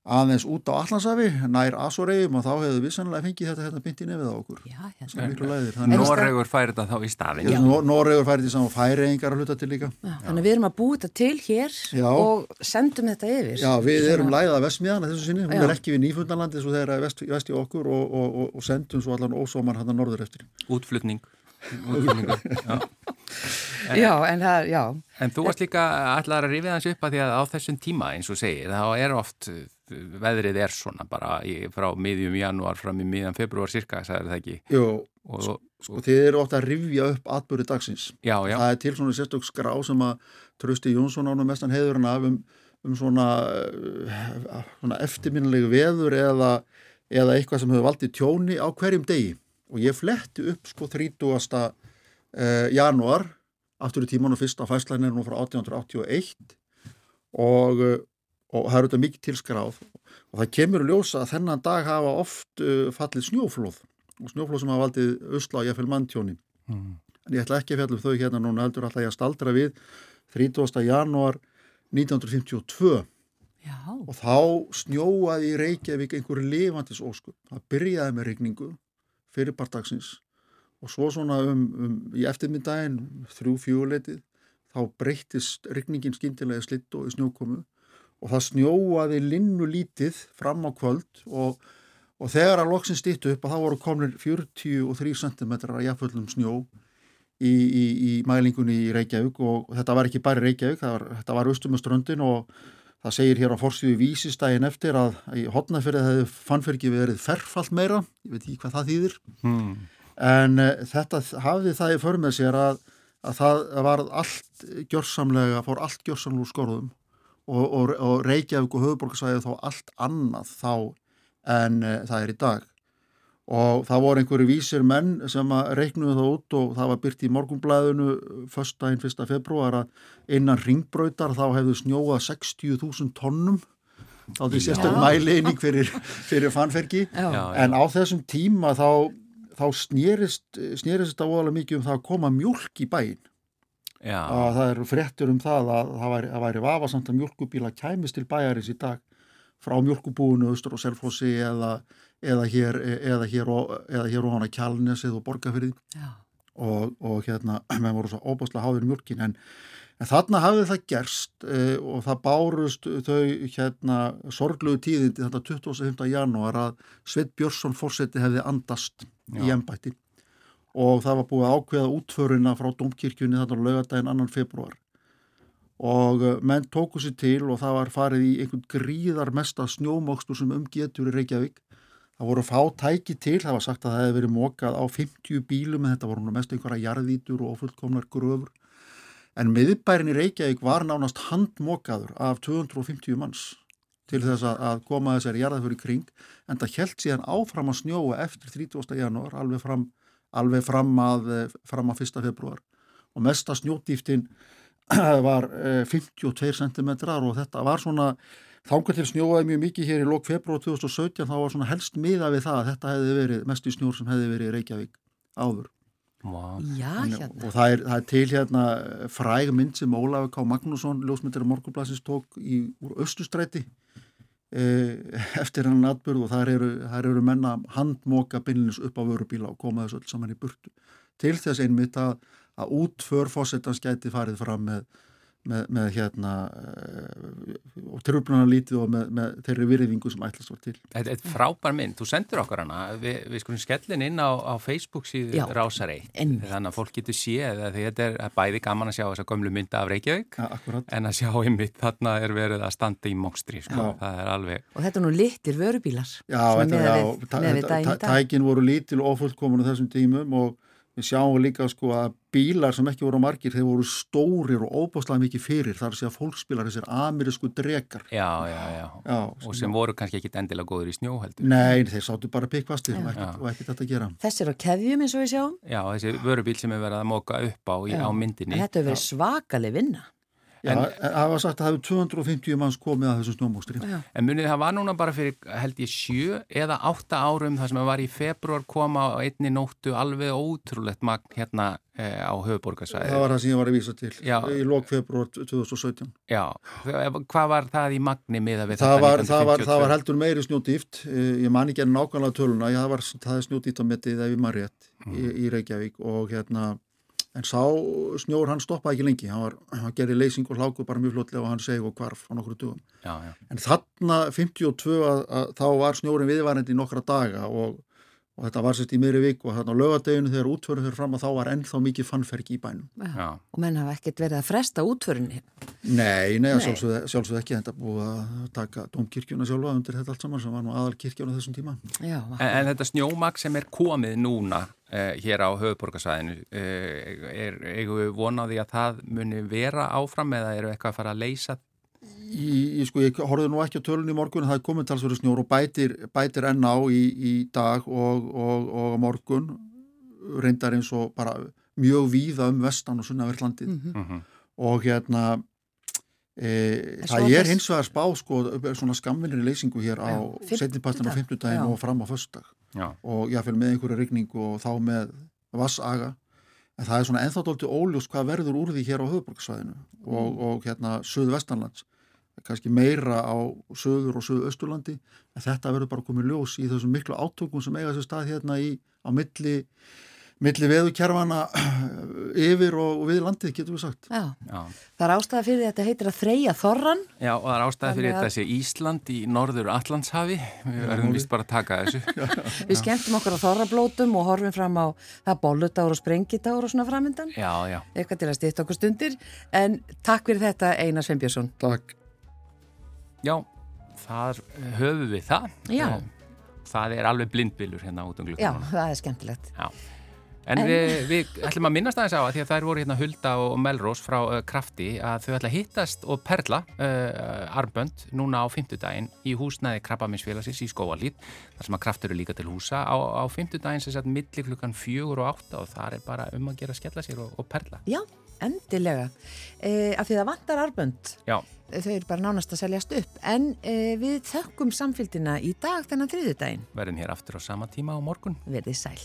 aðeins út á Allandsafi, nær Asoregjum og þá hefðu við sannlega fengið þetta hérna byndi nefið á okkur. Já, Það hérna. er miklu læðir. Þannig En- að Noregur færi þetta þá í staðin. Noregur færið til saman færiðingar að hluta til líka. Já, Þannig að við erum að búa þetta til hér Já. og sendum þetta yfir. Já, við erum Svona- læðað vestmiðan þessu sinni, hún Já. er ekki við Nýfundalandi svo þeir eru vest, vest í okkur og, og, og, og sendum svo allan ósómar hann að norður eftir. Útflutning. Já. Já, en það, já. En þú varst líka allar að rifið hans upp að því að á þessum tíma eins og segir, þá er oft uh, veðrið er svona bara í, frá miðjum janúar fram í miðjan februar cirka, sagði það ekki. Jú, Og, sko þið eru ótt að rifja upp atbyrði dagsins. já, já, Það er til svona sérstök skrá sem að Trösti Jónsson ánum mestan heiðurinn af um, um svona, uh, svona eftirminnilegu veður eða, eða eitthvað sem hefur valdið tjóni á hverjum degi. Og ég fletti upp sko 30. Uh, janúar, aftur í tíman og fyrsta fæslan er nú frá 1881 og, og það eru þetta mikið til skráð og það kemur ljósa að þennan dag hafa oft uh, fallið snjóflóð og snjóflóð sem hafa valdið usla og jafnvel manntjóni. Mm. En ég ætla ekki að fjalla um þau hérna núna heldur alltaf ég að staldra við 30. janúar 1952 Já, og þá snjóaði í Reykjavík einhverju lifandis óskup. Það byrjaði með regningu fyrir partagsins og svo svona um, um í eftirmyndaginn þrjú fjúleitið þá breyttist regningin skyndilega í slitt og snjókomu og það snjóaði linnu lítið fram á kvöld og, og þegar að loksin stýttu upp að þá voru komnir 43 cm að jafnvöldum snjó í, í, í mælingunni í Reykjavík og þetta var ekki bara Reykjavík, það var, þetta var austum með ströndin og það segir hér á forstíðu vísistægin eftir að í hotnafyrði hefði fannferki verið ferfalt meira, ég veit ekki hvað það þýðir Mm. en uh, þetta hafði það í för með sér að, að það var allt gjörsamlega, fór allt gjörsamlega úr skorðum og, og, og Reykjavík og höfuborgarsvæði þá allt annað þá en uh, það er í dag og það voru einhverju vísir menn sem að reiknuðu það út og það var byrt í morgunblæðinu föstdægin 1. februar að innan ringbrautar þá hefðu snjóað 60.000 tonnum þá því sérstök mæliðning fyrir, fyrir fannferki já, Já, já. en á þessum tíma þá, þá snýrist, þetta óalega mikið um það að koma mjölk í bæinn já. Að það eru fréttur um það að það væri, að væri vafasamt að mjölkubíla kæmist til bæjarins í dag frá mjölkubúinu austur og selfossi eða, eða hér eða hér og, eða hér og hana kjálnesið og borgarfyrði já. og, og hérna, menn voru svo óbáslega háður mjölkin en, en þarna hafði það gerst e, og það bárust þau hérna sorgluðu tíðindi þetta 25. janúar að Sveit Björnsson fórseti hefði andast í Já. Og það var búið að ákveða útförina frá domkirkjunni þarna lögadaginn annan februar og eh, menn tóku sér til og það var farið í einhvern gríðar mesta snjómokstur sem umgetur í Reykjavík það voru fá tæki til, það var sagt að það hefði verið mokað á 50 bílum en þetta voru nú mest einhverja jarðvítur og fullkomnar gröfur en miðbærin í Reykjavík var nánast handmokaður af 250 manns til þess að, að koma þessari jarðafur í kring en það held síðan áfram að snjóa eftir 30. janúar alveg fram, alveg fram að, eh, fram að 1. februar og mesta snjódýftin var eh, 52 cm og þetta var svona þangar til snjóaði mjög mikið hér í lók februar 2017 þá var svona helst miða við það að þetta hefði verið mest í snjór sem hefði verið í Reykjavík áður Vá. Já, hérna. og það er, það er til hérna fræg mynd sem Ólafur K. Magnússon ljósmyndir af morgunblassins tók í, úr Östustræti eh, eftir hann atbyrð og þar eru, þar eru menna handmoka bynlins upp á vörubíla og koma þessu öll saman í burtu. Til þess einmitt að, að útför fósettans gæti farið fram með, með, með hérna eh, og tröfluna lítið og með, með þeirri virðingu sem ætlast var til Þetta er frábær mynd, þú sendur okkur hana við, við skulum skellin inn á, á Facebook síðu Já, Rásar 1 einmitt. þannig að fólk getur séð að þetta er bæði gaman að sjá þessa gömlu mynda af Reykjavík ja, en að sjá einmitt þarna er verið að standa í mókstri sko. Já. það er alveg Og þetta er nú litir vörubílar. Já, þetta, miðað já, tækin voru lítil og ofullkominu þessum tímum og við sjáum líka sko að bílar sem ekki voru margir, þeir voru stórir og óbáslega mikið fyrir, þar sé að fólksbílar þessir amerísku drekar. Já, já, já. Já, og sem voru kannski ekki endilega góður í snjóheldur Nei, þeir sáttu bara pikkvastir og ekkert, og ekkert þetta að gera. Þessi er á keðjum eins og við sjáum. Já, þessi vörubíl sem er verið að móka upp á, í, á myndinni. En Þetta hefur verið svakaleg vinna. Já, en, það var sagt að það hefur 250 manns komið að þessum snjómókstri. En munið það var núna bara fyrir held ég sjö eða átta árum þar sem það var í februar koma á einni nóttu alveg ótrúlegt magn hérna eh, á höfuborgarsvæði. Það var það sem ég var að vísa til Já. í lok februar 2017. Já, hvað var það í magni miða við Það þetta var, það, var, 1952? það var heldur meiri snjódýft, ég man ekki enn nákvæmlega töluna, það var það er snjódýft á metið ef ég maður rétt í, í Reykjavík og hérna en sá snjór hann stoppaði ekki lengi hann, var, hann gerði leysing og hláku bara mjög flotlega og hann segi og kvarf á nokkru dugum Já, já. en þarna 52 að, að, þá var snjórin viðvarandi í nokkra daga og, og þetta var sérst í meiri vik og þarna á lögadeginu þegar útförðu fyrir fram að þá var ennþá mikið fannferki í bænum Já. Og menn hafa ekkert verið að fresta útförinni. Nei, nei, Nei. sjálfsögðu, sjálfsögðu ekki þetta búið að taka domkirkjuna sjálfa undir þetta allt saman sem var nú aðal kirkjuna þessum tíma Já, En, en þetta snjómag sem er komið núna eh, hér á höfuborgarsvæðinu eh, er, eigum við vonaði að það muni vera áfram eða eru eitthvað að fara að leysa Í, í, sko, ég horfði nú ekki á tölunni í morgun það er komið talsverður snjór og bætir, bætir enn á í, í dag og, og, og morgun reyndar eins og bara mjög víða um vestan og sunnaverðlandið Mhm. og hérna e, En svo það er hins vegar spá sko, svona skamvinri leysingu hér á Já, setnipartin á fimmtudag, fimmtudaginn já. og fram á föstudag. Já, og jáfnvel með einhverja rigningu og þá með vassaga en það er svona ennþá dólti óljós hvað verður úr því hér á höfuborgarsvæðinu og, og hérna söðu vestanlands kannski meira á söður og söðu austurlandi en þetta verður bara komið ljós í þessum miklu átökum sem eiga sér stað hérna í, á milli milli veðukerfana yfir og, og við landið getum við sagt já. já. Það er ástæða fyrir þetta heitir að þreja þorran. Já, og það er ástæða fyrir Þannig að- þetta sé Ísland í norður Allandshafi. Við verðum vist bara að taka þessu. Við skemmtum okkur á þorrablótum og horfum fram á það bolludagur og sprengidagur og svona framöndan. Já, já. Eitthvað til að stýta okkur stundir. En takk fyrir þetta Einar Sveinbjörnsson. Takk Já, þar höfum við það. Já. Eh, Það er alveg blindbylur hérna út um glukkan. Já, það er skemmtilegt. Já. En, En- Við, við ætlum að minnast aðeins á að því að þær voru hérna Hulda og Melrós frá uh, Krafti að þau ætla að hittast og perla uh, arbönd núna á fymtudaginn í húsnæði Krabbaminsfélagsins í Skóvalít þar sem að Kraft eru líka til húsa á, á fymtudaginn sem sagt milli klukkan fjögur og átta og það er bara um að gera skella sér og, og perla. Já, endilega. E, af því það vantar arbönd. Já, Þau eru bara nánast að seljast upp. En e, við þökkum samfélgina í dag þennan þriðudaginn. verðum hér aftur á sama tíma á morgun. Verðið sæl.